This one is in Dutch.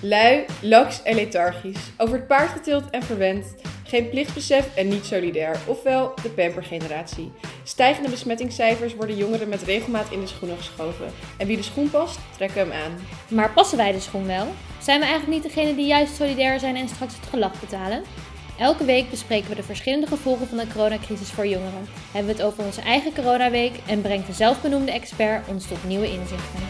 Lui, laks en lethargisch. Over het paard getild en verwend. Geen plichtbesef en niet solidair. Ofwel de pampergeneratie. Stijgende besmettingscijfers worden jongeren met regelmaat in de schoenen geschoven. En wie de schoen past, trekken hem aan. Maar passen wij de schoen wel? Zijn we eigenlijk niet degene die juist solidair zijn en straks het gelag betalen? Elke week bespreken we de verschillende gevolgen van de coronacrisis voor jongeren. Hebben we het over onze eigen coronaweek en brengt de zelfbenoemde expert ons tot nieuwe inzichten.